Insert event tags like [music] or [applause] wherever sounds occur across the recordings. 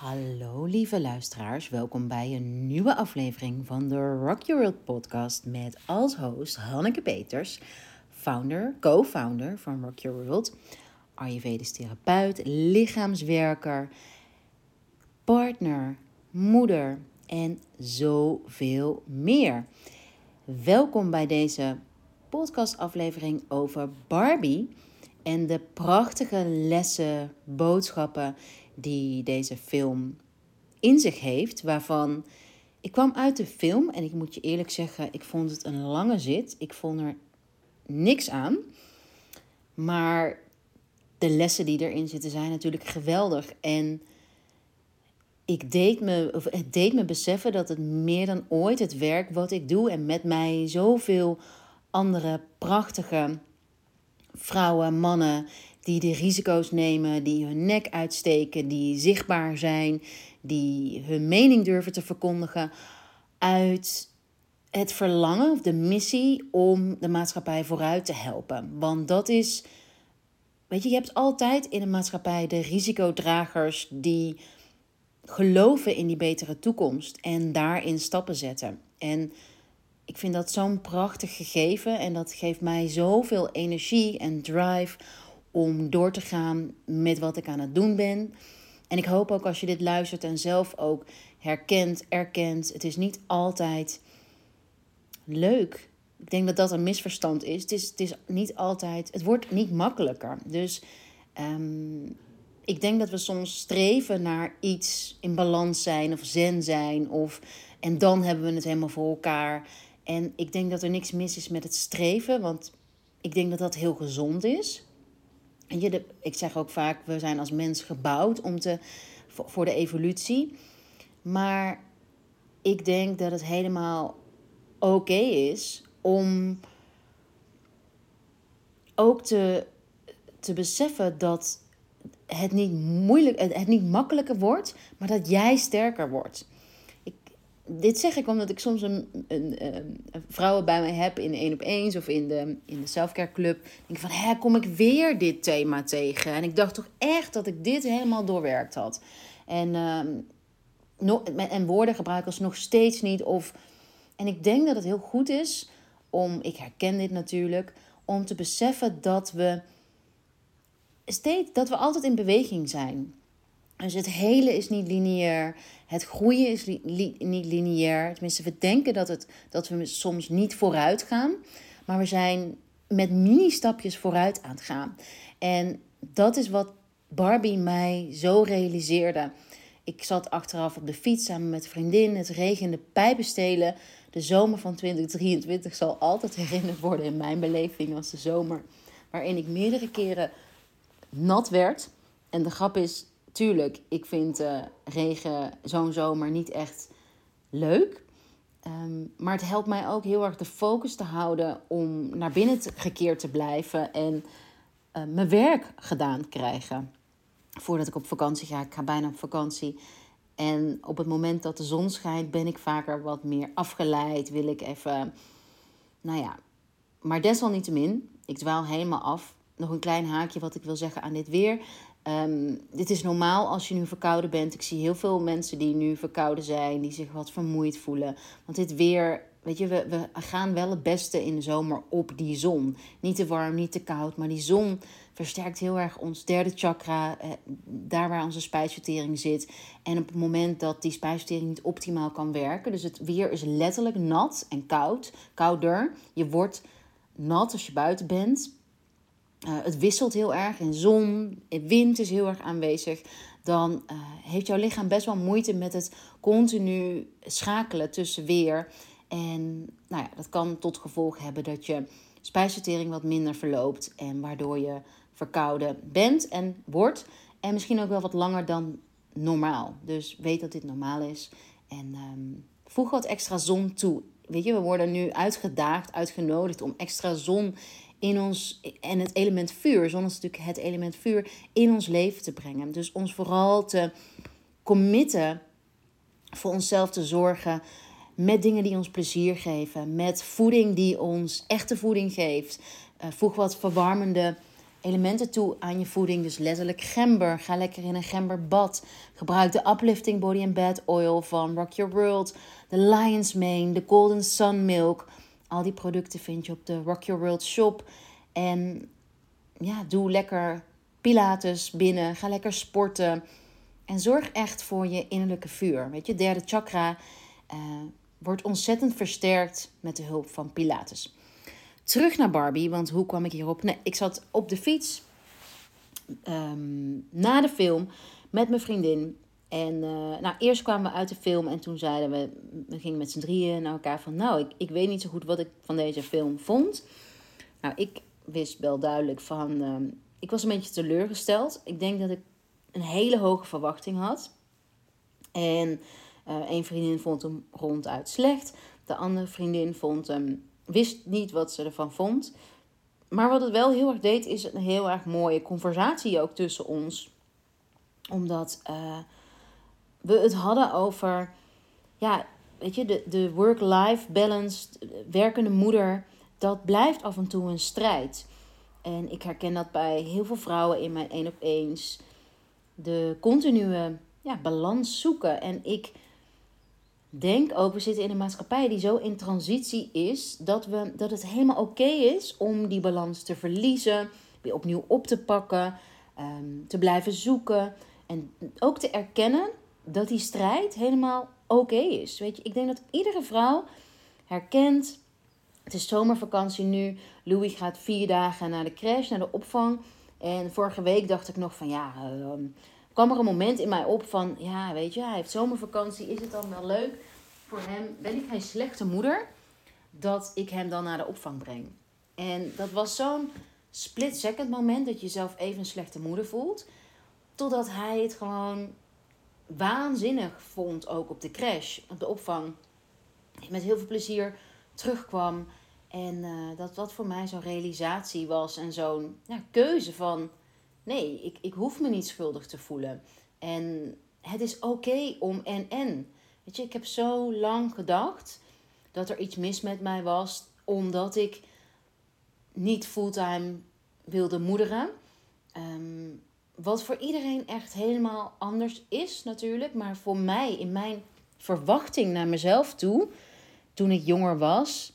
Hallo lieve luisteraars, welkom bij een nieuwe aflevering van de Rock Your World podcast met als host Hanneke Peters, founder, co-founder van Rock Your World, Ayurvedisch therapeut, lichaamswerker, partner, moeder en zoveel meer. Welkom bij deze podcastaflevering over Barbie en de prachtige lessen, boodschappen die deze film in zich heeft, waarvan ik kwam uit de film en ik moet je eerlijk zeggen, ik vond het een lange zit. Ik vond er niks aan. Maar de lessen die erin zitten zijn natuurlijk geweldig. En ik deed me, het deed me beseffen dat het meer dan ooit het werk wat ik doe en met mij zoveel andere prachtige vrouwen, mannen die de risico's nemen, die hun nek uitsteken, die zichtbaar zijn, die hun mening durven te verkondigen uit het verlangen of de missie om de maatschappij vooruit te helpen. Want dat is, weet je, je hebt altijd in een maatschappij de risicodragers die geloven in die betere toekomst en daarin stappen zetten. En ik vind dat zo'n prachtig gegeven en dat geeft mij zoveel energie en drive om door te gaan met wat ik aan het doen ben. En ik hoop ook als je dit luistert en zelf ook herkent, erkent. Het is niet altijd leuk. Ik denk dat dat een misverstand is. Het is, het is niet altijd. Het wordt niet makkelijker. Dus um, ik denk dat we soms streven naar iets in balans zijn of zen zijn. Of, en dan hebben we het helemaal voor elkaar. En ik denk dat er niks mis is met het streven. Want ik denk dat dat heel gezond is. Ik zeg ook vaak, we zijn als mens gebouwd om te, voor de evolutie. Maar ik denk dat het helemaal oké is om ook te, te beseffen dat het niet, moeilijk, het niet makkelijker wordt, maar dat jij sterker wordt dit zeg ik omdat ik soms een, een, een, vrouwen bij mij heb in één op eens of in de, in de selfcare club. Denk van, hè, kom ik weer dit thema tegen? En ik dacht toch echt dat ik dit helemaal doorwerkt had. En, uh, en woorden gebruiken als nog steeds niet. Of, en ik denk dat het heel goed is om, ik herken dit natuurlijk, om te beseffen dat we steeds, dat we altijd in beweging zijn. Dus het hele is niet lineair. Het groeien is niet lineair. Tenminste, we denken dat, het, dat we soms niet vooruit gaan. Maar we zijn met mini-stapjes vooruit aan het gaan. En dat is wat Barbie mij zo realiseerde. Ik zat achteraf op de fiets samen met vriendin. Het regende pijpenstelen. De zomer van 2023 zal altijd herinnerd worden in mijn beleving als de zomer. Waarin ik meerdere keren nat werd. En de grap is, tuurlijk, ik vind uh, regen zo'n zomer niet echt leuk. Ehm, maar het helpt mij ook heel erg de focus te houden om naar binnen te, gekeerd te blijven en uh, mijn werk gedaan krijgen. Voordat ik op vakantie ga, ik ga bijna op vakantie. En op het moment dat de zon schijnt, ben ik vaker wat meer afgeleid. Wil ik even, nou ja. Maar desalniettemin, ik dwaal helemaal af. Nog een klein haakje wat ik wil zeggen aan dit weer. Um, dit is normaal als je nu verkouden bent. Ik zie heel veel mensen die nu verkouden zijn, die zich wat vermoeid voelen. Want dit weer, weet je, we, we gaan wel het beste in de zomer op die zon. Niet te warm, niet te koud, maar die zon versterkt heel erg ons derde chakra, eh, daar waar onze spijsvertering zit. En op het moment dat die spijsvertering niet optimaal kan werken, dus het weer is letterlijk nat en koud, kouder. Je wordt nat als je buiten bent. Uh, het wisselt heel erg in zon, in wind is heel erg aanwezig. Dan uh, heeft jouw lichaam best wel moeite met het continu schakelen tussen weer. En nou ja, dat kan tot gevolg hebben dat je spijsvertering wat minder verloopt. En waardoor je verkouden bent en wordt. En misschien ook wel wat langer dan normaal. Dus weet dat dit normaal is. En um, voeg wat extra zon toe. Weet je, we worden nu uitgedaagd, uitgenodigd om extra zon in ons, en het element vuur, zon natuurlijk het element vuur, in ons leven te brengen. Dus ons vooral te committen voor onszelf te zorgen met dingen die ons plezier geven, met voeding die ons echte voeding geeft. Uh, voeg wat verwarmende elementen toe aan je voeding. Dus letterlijk gember. Ga lekker in een gemberbad. Gebruik de Uplifting Body and Bed Oil van Rock Your World. De Lion's Mane, de Golden Sun Milk. Al die producten vind je op de Rock Your World shop. En ja, doe lekker pilates binnen. Ga lekker sporten. En zorg echt voor je innerlijke vuur. Weet je, derde chakra uh, wordt ontzettend versterkt met de hulp van pilates. Terug naar Barbie, want hoe kwam ik hierop? Nee, ik zat op de fiets um, na de film met mijn vriendin. En uh, nou, eerst kwamen we uit de film en toen zeiden we, we gingen met z'n drieën naar elkaar van, nou, ik, ik weet niet zo goed wat ik van deze film vond. Nou, ik wist wel duidelijk van, uh, ik was een beetje teleurgesteld. Ik denk dat ik een hele hoge verwachting had. En uh, een vriendin vond hem ronduit slecht. De andere vriendin vond hem, wist niet wat ze ervan vond. Maar wat het wel heel erg deed, is een heel erg mooie conversatie ook tussen ons. Omdat uh, we het hadden over, ja, weet je, de, de work-life balance, werkende moeder, dat blijft af en toe een strijd. En ik herken dat bij heel veel vrouwen in mijn één op eens. De continue ja, balans zoeken. En ik denk ook, we zitten in een maatschappij die zo in transitie is, dat, we, dat het helemaal oké is om die balans te verliezen, weer opnieuw op te pakken, um, te blijven zoeken. En ook te erkennen dat die strijd helemaal oké is. Weet je, ik denk dat iedere vrouw herkent. Het is zomervakantie nu. Louis gaat vier dagen naar de crash, naar de opvang. En vorige week dacht ik nog van ja, uh, kwam er een moment in mij op van ja, weet je, hij heeft zomervakantie. Is het dan wel leuk voor hem? Ben ik geen slechte moeder dat ik hem dan naar de opvang breng? En dat was zo'n split second moment dat je jezelf even een slechte moeder voelt. Totdat hij het gewoon waanzinnig vond, ook op de crash, op de opvang. Met heel veel plezier terugkwam. En uh, dat wat voor mij zo'n realisatie was en zo'n ja, keuze van... Nee, ik, ik hoef me niet schuldig te voelen. En het is oké om en en. Weet je, ik heb zo lang gedacht dat er iets mis met mij was... omdat ik niet fulltime wilde moederen. Um, wat voor iedereen echt helemaal anders is natuurlijk. Maar voor mij, in mijn verwachting naar mezelf toe, toen ik jonger was,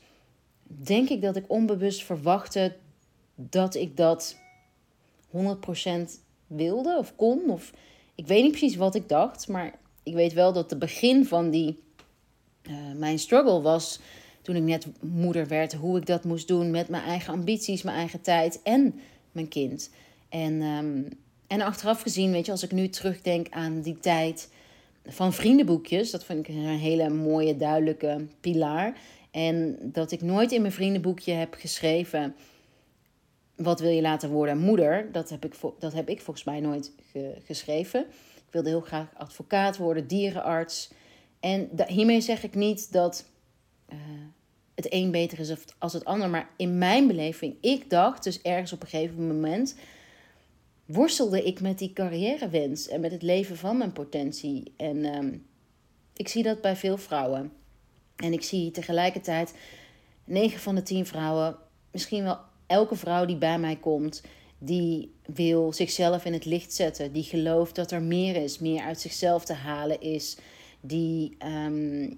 denk ik dat ik onbewust verwachtte dat ik dat 100% wilde of kon. Of ik weet niet precies wat ik dacht, maar ik weet wel dat het begin van die uh, mijn struggle was toen ik net moeder werd, hoe ik dat moest doen met mijn eigen ambities, mijn eigen tijd en mijn kind. En um, en achteraf gezien, weet je, als ik nu terugdenk aan die tijd van vriendenboekjes, dat vind ik een hele mooie, duidelijke pilaar. En dat ik nooit in mijn vriendenboekje heb geschreven. Wat wil je laten worden moeder? Dat heb ik, dat heb ik volgens mij nooit geschreven. Ik wilde heel graag advocaat worden, dierenarts. En hiermee zeg ik niet dat uh, het een beter is als het ander. Maar in mijn beleving, ik dacht dus ergens op een gegeven moment worstelde ik met die carrièrewens en met het leven van mijn potentie. En ehm, ik zie dat bij veel vrouwen. En ik zie tegelijkertijd 9 van de 10 vrouwen, misschien wel elke vrouw die bij mij komt, die wil zichzelf in het licht zetten, die gelooft dat er meer is, meer uit zichzelf te halen is, die ehm,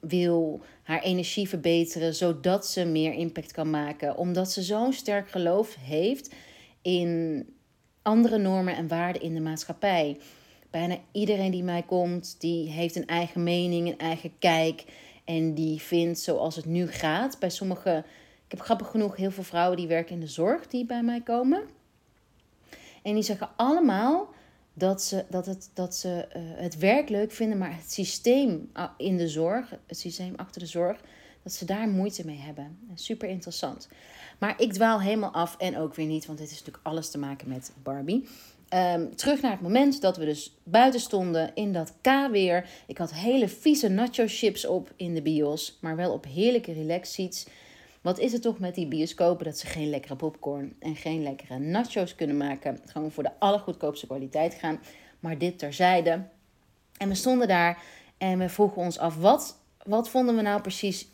wil haar energie verbeteren zodat ze meer impact kan maken, omdat ze zo'n sterk geloof heeft in andere normen en waarden in de maatschappij. Bijna iedereen die mij komt, die heeft een eigen mening, een eigen kijk. En die vindt zoals het nu gaat. Bij sommige, ik heb grappig genoeg heel veel vrouwen die werken in de zorg die bij mij komen. En die zeggen allemaal dat ze, dat het, dat ze uh, het werk leuk vinden, maar het systeem in de zorg, het systeem achter de zorg, dat ze daar moeite mee hebben. Super interessant. Maar ik dwaal helemaal af en ook weer niet, want dit is natuurlijk alles te maken met Barbie. Um, terug naar het moment dat we dus buiten stonden in dat K-weer. Ik had hele vieze nacho chips op in de bios, maar wel op heerlijke relax seats. Wat is het toch met die bioscopen dat ze geen lekkere popcorn en geen lekkere nachos kunnen maken? Gewoon voor de allergoedkoopste kwaliteit gaan. Maar dit terzijde. En we stonden daar en we vroegen ons af: wat, wat vonden we nou precies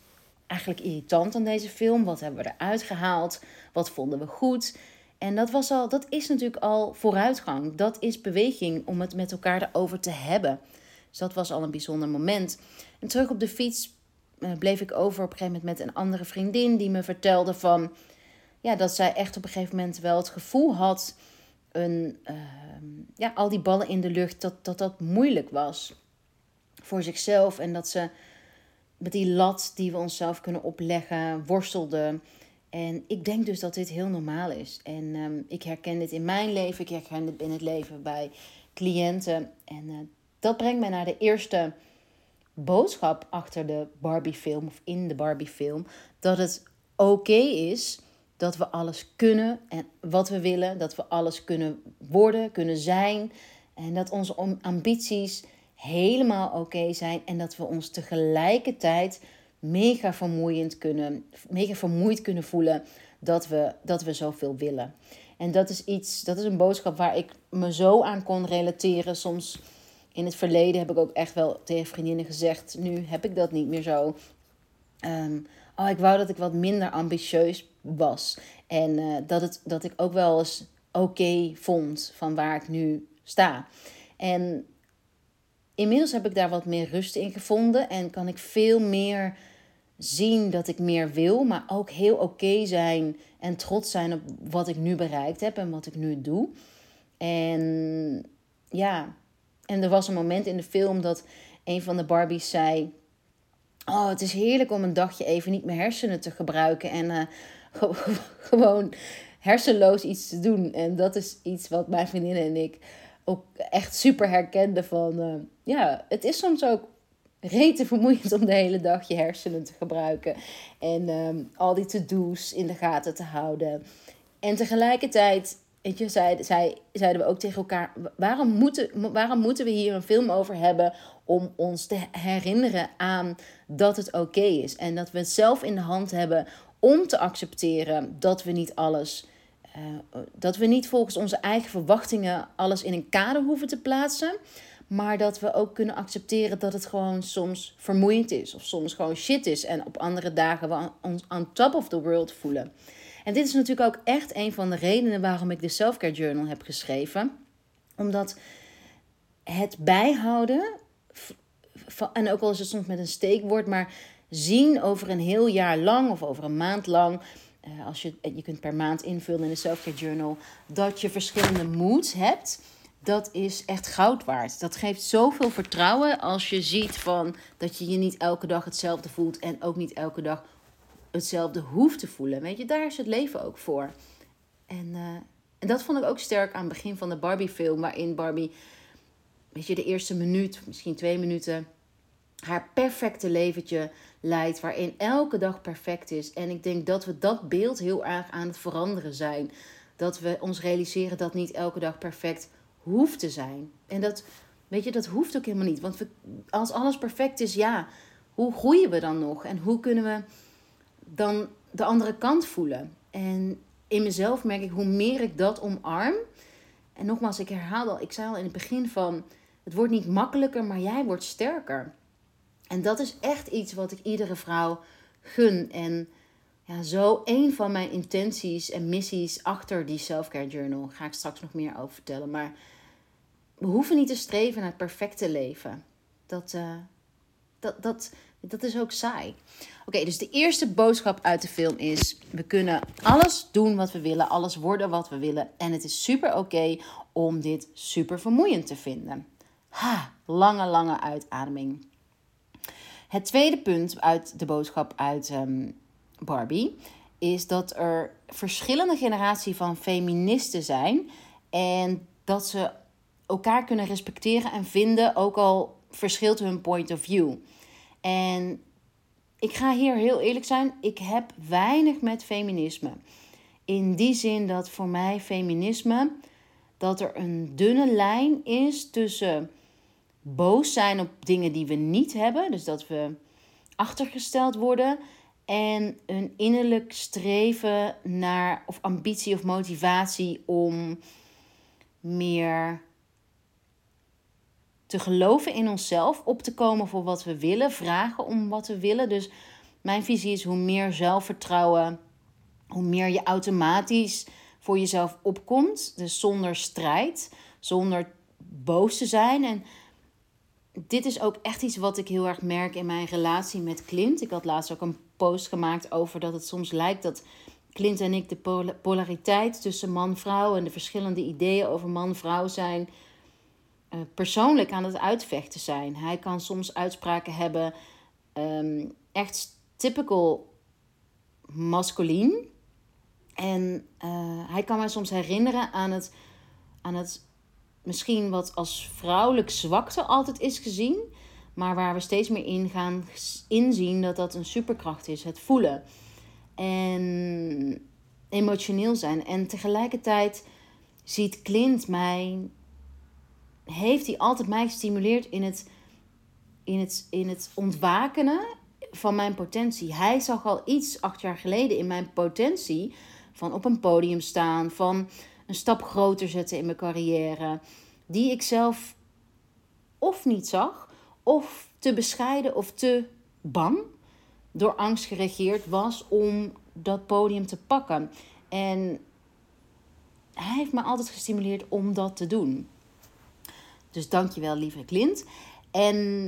eigenlijk irritant aan deze film? Wat hebben we eruit gehaald? Wat vonden we goed? En dat, was al, dat is natuurlijk al vooruitgang. Dat is beweging om het met elkaar erover te hebben. Dus dat was al een bijzonder moment. En terug op de fiets uh, bleef ik over op een gegeven moment met een andere vriendin die me vertelde van ja, dat zij echt op een gegeven moment wel het gevoel had een, uh, ja, al die ballen in de lucht, dat, dat dat moeilijk was voor zichzelf. En dat ze met die lat die we onszelf kunnen opleggen, worstelde. En ik denk dus dat dit heel normaal is. En um, ik herken dit in mijn leven, ik herken dit in het leven bij cliënten. En uh, dat brengt mij naar de eerste boodschap achter de Barbie-film of in de Barbie-film: dat het oké is dat we alles kunnen en wat we willen, dat we alles kunnen worden, kunnen zijn en dat onze ambities helemaal oké zijn en dat we ons tegelijkertijd mega vermoeiend kunnen, mega vermoeid kunnen voelen dat we, dat we zoveel willen. En dat is iets, dat is een boodschap waar ik me zo aan kon relateren. Soms in het verleden heb ik ook echt wel tegen vriendinnen gezegd: nu heb ik dat niet meer zo. Ehm, oh, ik wou dat ik wat minder ambitieus was. En uh, dat, het, dat ik ook wel eens oké vond van waar ik nu sta. En inmiddels heb ik daar wat meer rust in gevonden en kan ik veel meer zien dat ik meer wil, maar ook heel oké zijn en trots zijn op wat ik nu bereikt heb en wat ik nu doe. En ja, en er was een moment in de film dat een van de Barbies zei: Oh, het is heerlijk om een dagje even niet mijn hersenen te gebruiken en uh, [laughs] gewoon hersenloos iets te doen. En dat is iets wat mijn vriendinnen en ik ook echt super herkenden van... Uh, ja, het is soms ook rete vermoeiend om de hele dag je hersenen te gebruiken. En um, al die to-do's in de gaten te houden. En tegelijkertijd, weet je, zei, zei, zeiden we ook tegen elkaar... Waarom moeten, waarom moeten we hier een film over hebben... om ons te herinneren aan dat het oké is. En dat we het zelf in de hand hebben om te accepteren dat we niet alles, uh, dat we niet volgens onze eigen verwachtingen alles in een kader hoeven te plaatsen. Maar dat we ook kunnen accepteren dat het gewoon soms vermoeiend is. Of soms gewoon shit is. En op andere dagen we ons on top of the world voelen. En dit is natuurlijk ook echt een van de redenen waarom ik de Selfcare Journal heb geschreven. Omdat het bijhouden, en ook al is het soms met een steekwoord, maar zien over een heel jaar lang of over een maand lang. Uh, als je, je kunt per maand invullen in de Selfcare Journal dat je verschillende moods hebt. Dat is echt goud waard. Dat geeft zoveel vertrouwen als je ziet van dat je je niet elke dag hetzelfde voelt en ook niet elke dag hetzelfde hoeft te voelen. Weet je, daar is het leven ook voor. En, uh, en dat vond ik ook sterk aan het begin van de Barbie-film, waarin Barbie, weet je, de eerste minuut, misschien twee minuten, haar perfecte leventje leidt, waarin elke dag perfect is. En ik denk dat we dat beeld heel erg aan het veranderen zijn. Dat we ons realiseren dat niet elke dag perfect hoeft te zijn. En dat, weet je, dat hoeft ook helemaal niet. Want als alles perfect is, ja, hoe groeien we dan nog? En hoe kunnen we dan de andere kant voelen? En in mezelf merk ik hoe meer ik dat omarm. En nogmaals, ik herhaal al, ik zei al in het begin van, het wordt niet makkelijker, maar jij wordt sterker. En dat is echt iets wat ik iedere vrouw gun. En ja, zo een van mijn intenties en missies achter die selfcare journal. Ga ik straks nog meer over vertellen. Maar we hoeven niet te streven naar het perfecte leven. Dat, uh, dat, dat, dat is ook saai. Oké, dus de eerste boodschap uit de film is: we kunnen alles doen wat we willen, alles worden wat we willen. En het is super oké om dit super vermoeiend te vinden. Ha, lange, lange uitademing. Het tweede punt uit de boodschap uit ehm, Barbie is dat er verschillende generaties van feministen zijn en dat ze elkaar kunnen respecteren en vinden, ook al verschilt hun point of view. En ik ga hier heel eerlijk zijn, ik heb weinig met feminisme. In die zin dat voor mij feminisme dat er een dunne lijn is tussen boos zijn op dingen die we niet hebben. Dus dat we achtergesteld worden. En een innerlijk streven naar, of ambitie of motivatie om meer te geloven in onszelf, op te komen voor wat we willen, vragen om wat we willen. Dus mijn visie is hoe meer zelfvertrouwen, hoe meer je automatisch voor jezelf opkomt. Dus zonder strijd, zonder boos te zijn. En dit is ook echt iets wat ik heel erg merk in mijn relatie met Clint. Ik had laatst ook een post gemaakt over dat het soms lijkt dat Clint en ik de polariteit tussen man-vrouw en de verschillende ideeën over man-vrouw zijn uh, persoonlijk aan het uitvechten zijn. Hij kan soms uitspraken hebben, um, echt typical masculien. En uh, hij kan mij soms herinneren aan het, aan het misschien wat als vrouwelijk zwakte altijd is gezien. Maar waar we steeds meer in gaan inzien dat dat een superkracht is. Het voelen. En emotioneel zijn. En tegelijkertijd ziet Clint mij. Heeft hij altijd mij gestimuleerd in het, in het, in het ontwakenen van mijn potentie. Hij zag al iets acht jaar geleden in mijn potentie. Van op een podium staan. Van een stap groter zetten in mijn carrière. Die ik zelf of niet zag. Of te bescheiden of te bang. Door angst geregeerd was om dat podium te pakken. En hij heeft me altijd gestimuleerd om dat te doen. Dus dankjewel, lieve Clint. En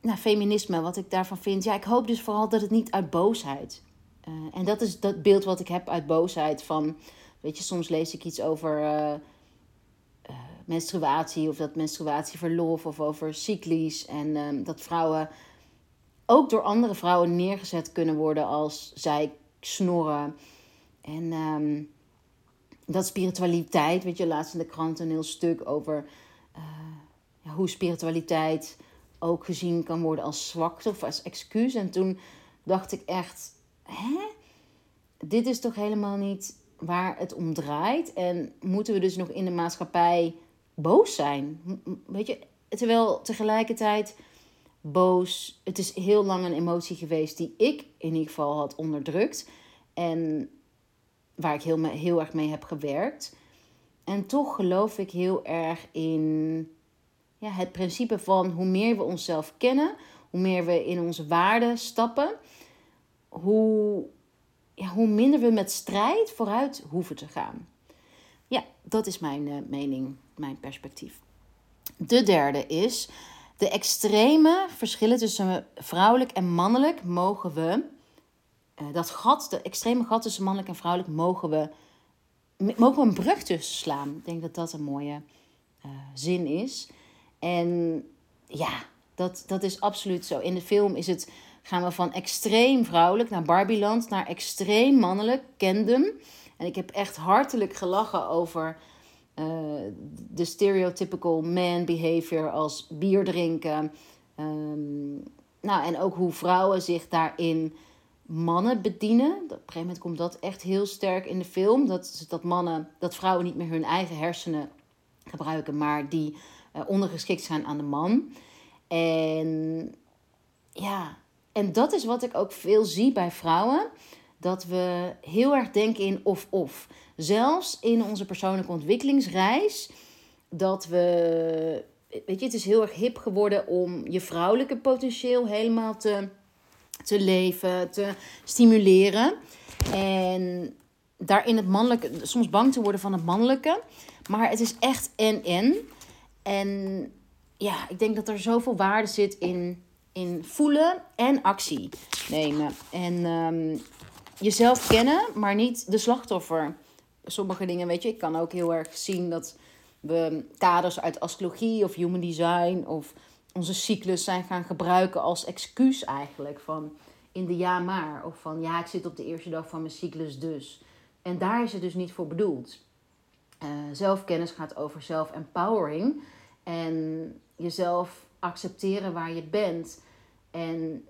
nou, feminisme, wat ik daarvan vind. Ja, ik hoop dus vooral dat het niet uit boosheid. Uh, en dat is dat beeld wat ik heb uit boosheid. Van, weet je, soms lees ik iets over uh, uh, menstruatie. Of dat menstruatieverlof. Of over cyclies. En ehm, dat vrouwen ook door andere vrouwen neergezet kunnen worden als zij snorren. En um, dat spiritualiteit, weet je, laatst in de krant een heel stuk over uh, ja, hoe spiritualiteit ook gezien kan worden als zwakte of als excuus. En toen dacht ik echt, hè? Dit is toch helemaal niet waar het om draait? En moeten we dus nog in de maatschappij boos zijn? Weet je, terwijl tegelijkertijd boos. Het is heel lang een emotie geweest die ik in ieder geval had onderdrukt. En waar ik heel, heel erg mee heb gewerkt. En toch geloof ik heel erg in ja, het principe van hoe meer we onszelf kennen, hoe meer we in onze waarden stappen, hoe, hoe minder we met strijd vooruit hoeven te gaan. Ja, dat is mijn uh, mening, mijn perspectief. De derde is de extreme verschillen tussen vrouwelijk en mannelijk mogen we, uh, dat gat, de extreme gat tussen mannelijk en vrouwelijk, mogen we, mogen we een brug tussen slaan. Ik denk dat dat een mooie uh, zin is. En ja, dat, dat is absoluut zo. In de film is het, gaan we van extreem vrouwelijk naar Barbieland, naar extreem mannelijk, Kendom. En ik heb echt hartelijk gelachen over uh, de stereotypical man behavior als bier drinken. Um, nou, en ook hoe vrouwen zich daarin mannen bedienen. Op een gegeven moment komt dat echt heel sterk in de film. Dat, dat, mannen, dat vrouwen niet meer hun eigen hersenen gebruiken, maar die uh, ondergeschikt zijn aan de man. En ja, en dat is wat ik ook veel zie bij vrouwen. Dat we heel erg denken in of-of. Zelfs in onze persoonlijke ontwikkelingsreis. Dat we. Weet je, het is heel erg hip geworden om je vrouwelijke potentieel helemaal te, te leven, te stimuleren. En daarin het mannelijke, soms bang te worden van het mannelijke. Maar het is echt en-en. En ja, ik denk dat er zoveel waarde zit in, in voelen en actie nemen. En um, jezelf kennen, maar niet de slachtoffer sommige dingen, weet je, ik kan ook heel erg zien dat we kaders uit astrologie of human design of onze cyclus zijn gaan gebruiken als excuus eigenlijk. Van in de ja maar. Of van ja, ik zit op de eerste dag van mijn cyclus dus. En daar is het dus niet voor bedoeld. Uh, zelfkennis gaat over self-empowering. En jezelf accepteren waar je bent. En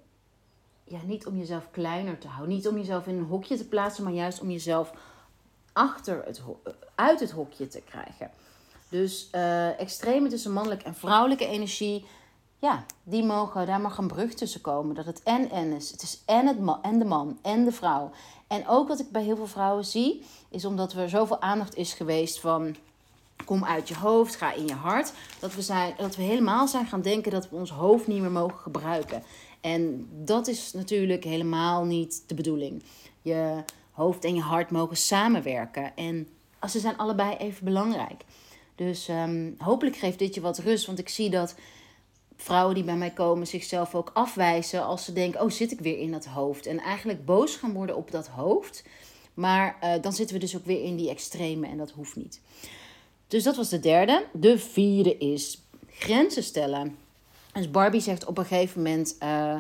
ja, niet om jezelf kleiner te houden. Niet om jezelf in een hokje te plaatsen, maar juist om jezelf achter het, uit het hokje te krijgen. Dus uh, extreme tussen mannelijke en vrouwelijke energie, ja, die mogen, daar mag een brug tussen komen. Dat het en en is. Het is en, het man, en de man en de vrouw. En ook wat ik bij heel veel vrouwen zie, is omdat er zoveel aandacht is geweest van kom uit je hoofd, ga in je hart. Dat we, zijn, dat we helemaal zijn gaan denken dat we ons hoofd niet meer mogen gebruiken. En dat is natuurlijk helemaal niet de bedoeling. Je hoofd en je hart mogen samenwerken. En ze zijn allebei even belangrijk. Dus um, hopelijk geeft dit je wat rust. Want ik zie dat vrouwen die bij mij komen zichzelf ook afwijzen als ze denken: oh, zit ik weer in dat hoofd? En eigenlijk boos gaan worden op dat hoofd. Maar uh, dan zitten we dus ook weer in die extreme en dat hoeft niet. Dus dat was de derde. De vierde is grenzen stellen. Dus Barbie zegt op een gegeven moment: uh,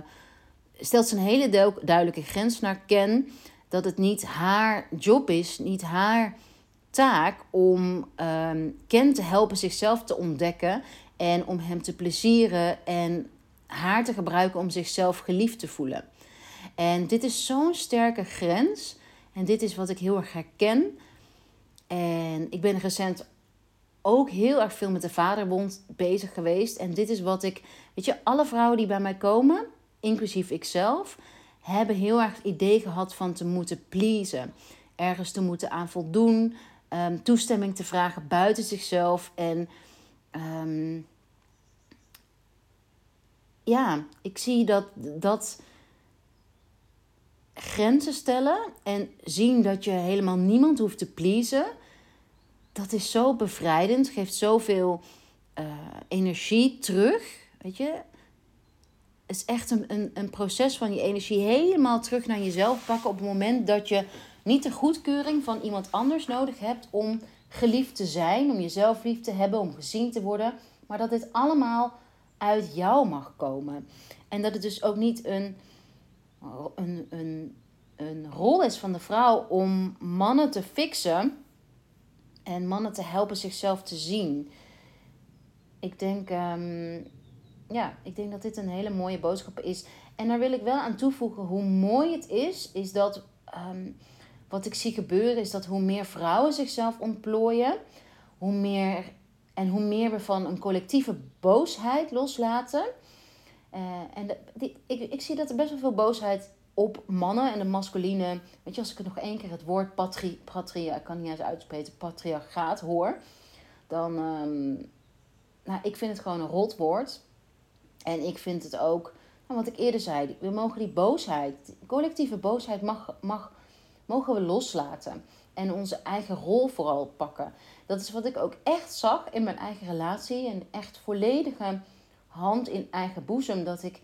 stelt ze een hele duidelijke grens naar Ken. Dat het niet haar job is, niet haar taak om um, Ken te helpen zichzelf te ontdekken en om hem te plezieren en haar te gebruiken om zichzelf geliefd te voelen. En dit is zo'n sterke grens. En dit is wat ik heel erg herken. En ik ben recent ook heel erg veel met de vaderbond bezig geweest. En dit is wat ik, weet je, alle vrouwen die bij mij komen, inclusief ikzelf, hebben heel erg het idee gehad van te moeten pleasen. Ergens te moeten aan voldoen, ehm, toestemming te vragen buiten zichzelf. En um, ja, ik zie dat, dat grenzen stellen en zien dat je helemaal niemand hoeft te pleasen, dat is zo bevrijdend, geeft zoveel uh, energie terug. Weet je, het is echt een, een, een proces van je energie helemaal terug naar jezelf pakken op het moment dat je niet de goedkeuring van iemand anders nodig hebt om geliefd te zijn, om jezelf lief te hebben, om gezien te worden, maar dat dit allemaal uit jou mag komen. En dat het dus ook niet een, een, een, een rol is van de vrouw om mannen te fixen en mannen te helpen zichzelf te zien. Ik denk, um, ja, ik denk dat dit een hele mooie boodschap is. En daar wil ik wel aan toevoegen hoe mooi het is, is dat um, wat ik zie gebeuren, is dat hoe meer vrouwen zichzelf ontplooien, hoe meer en hoe meer we van een collectieve boosheid loslaten. Uh, en die, ik, ik zie dat er best wel veel boosheid op mannen en de masculine. Weet je, als ik het nog één keer het woord patri, patria, ik kan niet eens uitspreken, patriarchaat hoor. Dan, um, nou, ik vind het gewoon een rotwoord. En ik vind het ook, nou, wat ik eerder zei, we mogen die boosheid, collectieve boosheid mag, mag, mogen we loslaten. En onze eigen rol vooral pakken. Dat is wat ik ook echt zag in mijn eigen relatie. En echt volledige hand in eigen boezem. Dat ik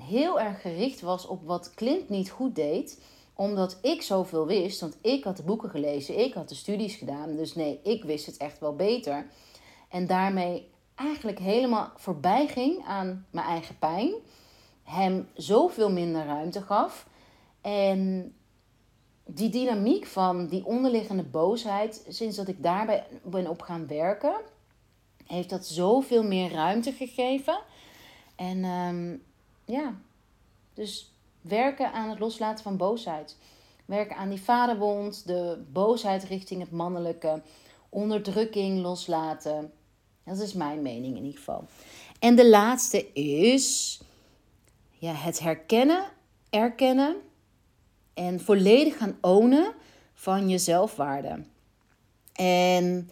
heel erg gericht was op wat Clint niet goed deed. Omdat ik zoveel wist. Want ik had de boeken gelezen. Ik had de studies gedaan. Dus nee, ik wist het echt wel beter. En daarmee eigenlijk helemaal voorbij ging aan mijn eigen pijn. Hem zoveel minder ruimte gaf. En die dynamiek van die onderliggende boosheid, sinds dat ik daarbij ben op gaan werken, heeft dat zoveel meer ruimte gegeven. En um, ja, dus werken aan het loslaten van boosheid. Werken aan die vaderwond, de boosheid richting het mannelijke, onderdrukking loslaten. Dat is mijn mening in ieder geval. En de laatste is ja, het herkennen, erkennen en volledig gaan ownen van je zelfwaarde. En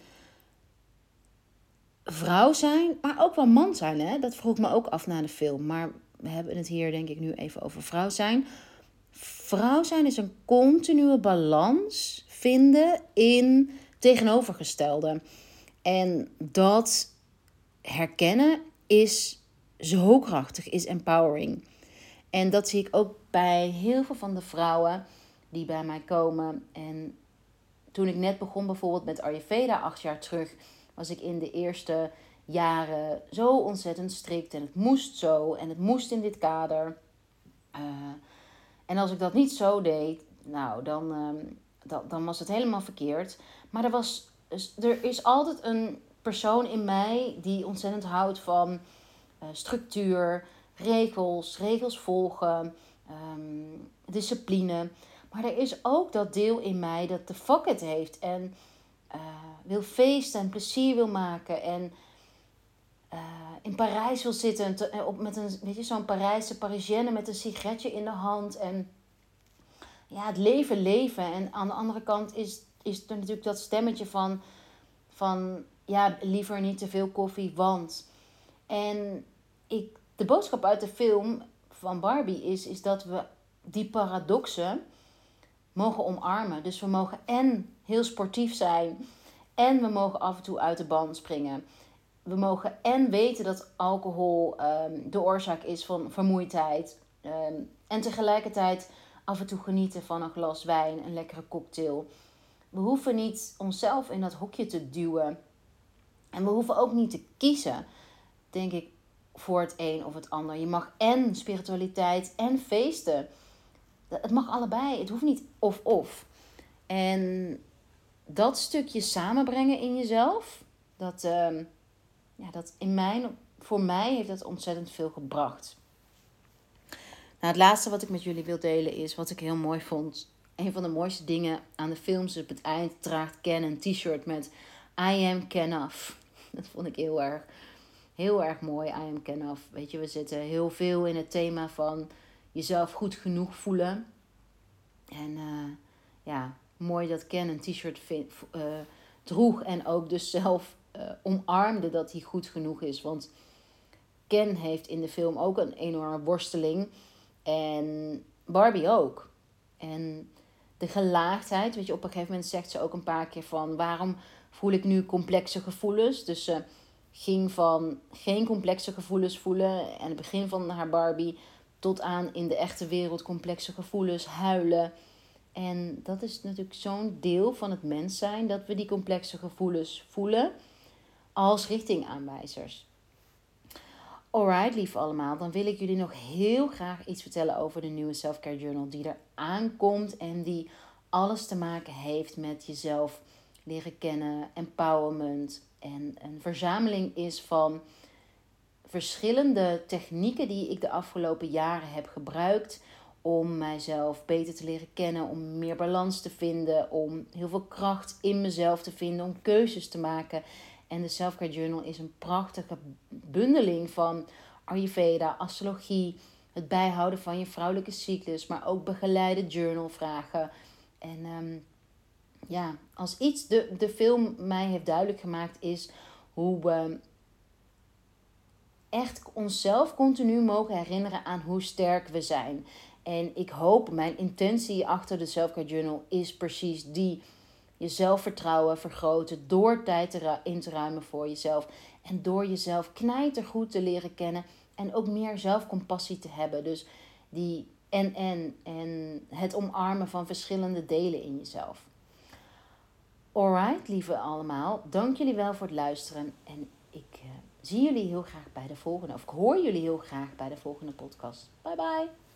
vrouw zijn, maar ook wel man zijn, hè? dat vroeg me ook af na de film. Maar we hebben het hier denk ik nu even over vrouw zijn. Vrouw zijn is een continue balans vinden in tegenovergestelde. En dat herkennen is zo krachtig, is empowering. En dat zie ik ook bij heel veel van de vrouwen die bij mij komen. En toen ik net begon bijvoorbeeld met Ayurveda acht jaar terug, was ik in de eerste jaren zo ontzettend strikt. En het moest zo en het moest in dit kader. Uh, en als ik dat niet zo deed, nou, dan, uh, dan, dan was het helemaal verkeerd. Maar er, was, dus er is altijd een persoon in mij die ontzettend houdt van uh, structuur, regels, regels volgen, um, discipline. Maar er is ook dat deel in mij dat de fuck it heeft en uh, wil feesten en plezier wil maken en uh, in Parijs wil zitten te, eh, op, met een, weet je, zo'n Parijse Parisienne met een sigaretje in de hand en ja, het leven leven. En aan de andere kant is, is er natuurlijk dat stemmetje van, van ja, liever niet te veel koffie, want. En ik de boodschap uit de film van Barbie is, is dat we die paradoxen mogen omarmen. Dus we mogen en heel sportief zijn. En we mogen af en toe uit de band springen. We mogen en weten dat alcohol ehm, de oorzaak is van vermoeidheid. Ehm, en tegelijkertijd af en toe genieten van een glas wijn, een lekkere cocktail. We hoeven niet onszelf in dat hokje te duwen. En we hoeven ook niet te kiezen, denk ik, voor het een of het ander. Je mag en spiritualiteit en feesten. Het mag allebei. Het hoeft niet of-of. En dat stukje samenbrengen in jezelf, dat, uh, ja, dat in mijn, voor mij heeft dat ontzettend veel gebracht. Nou, het laatste wat ik met jullie wil delen is wat ik heel mooi vond. Een van de mooiste dingen aan de films op het eind draagt Ken een t-shirt met I am Kenaf. [laughs] Dat vond ik heel erg, heel erg mooi. I am Kenaf. Weet je, we zitten heel veel in het thema van jezelf goed genoeg voelen. En uh, ja, mooi dat Ken een t-shirt uh, droeg en ook dus zelf uh, omarmde dat hij goed genoeg is. Want Ken heeft in de film ook een enorme worsteling. En Barbie ook. En de gelaagdheid, weet je, op een gegeven moment zegt ze ook een paar keer van waarom voel ik nu complexe gevoelens. Dus ze ging van geen complexe gevoelens voelen en het begin van haar Barbie tot aan in de echte wereld complexe gevoelens, huilen. En dat is natuurlijk zo'n deel van het mens zijn dat we die complexe gevoelens voelen als richtingaanwijzers. Alright, lief allemaal, dan wil ik jullie nog heel graag iets vertellen over de nieuwe Selfcare Journal die er aankomt en die alles te maken heeft met jezelf leren kennen, empowerment en een verzameling is van verschillende technieken die ik de afgelopen jaren heb gebruikt om mijzelf beter te leren kennen, om meer balans te vinden, om heel veel kracht in mezelf te vinden, om keuzes te maken. En de Selfcare Journal is een prachtige bundeling van Ayurveda, astrologie, het bijhouden van je vrouwelijke cyclus, maar ook begeleide journalvragen. En um, ja, als iets de, de film mij heeft duidelijk gemaakt, is hoe we echt onszelf continu mogen herinneren aan hoe sterk we zijn. En ik hoop, mijn intentie achter de Selfcare Journal is precies die. Je zelfvertrouwen vergroten door tijd in te ruimen voor jezelf. En door jezelf knijtergoed te leren kennen. En ook meer zelfcompassie te hebben. Dus die en en en het omarmen van verschillende delen in jezelf. Alright, lieve allemaal. Dank jullie wel voor het luisteren. En ik uh, zie jullie heel graag bij de volgende. Of ik hoor jullie heel graag bij de volgende podcast. Bye bye.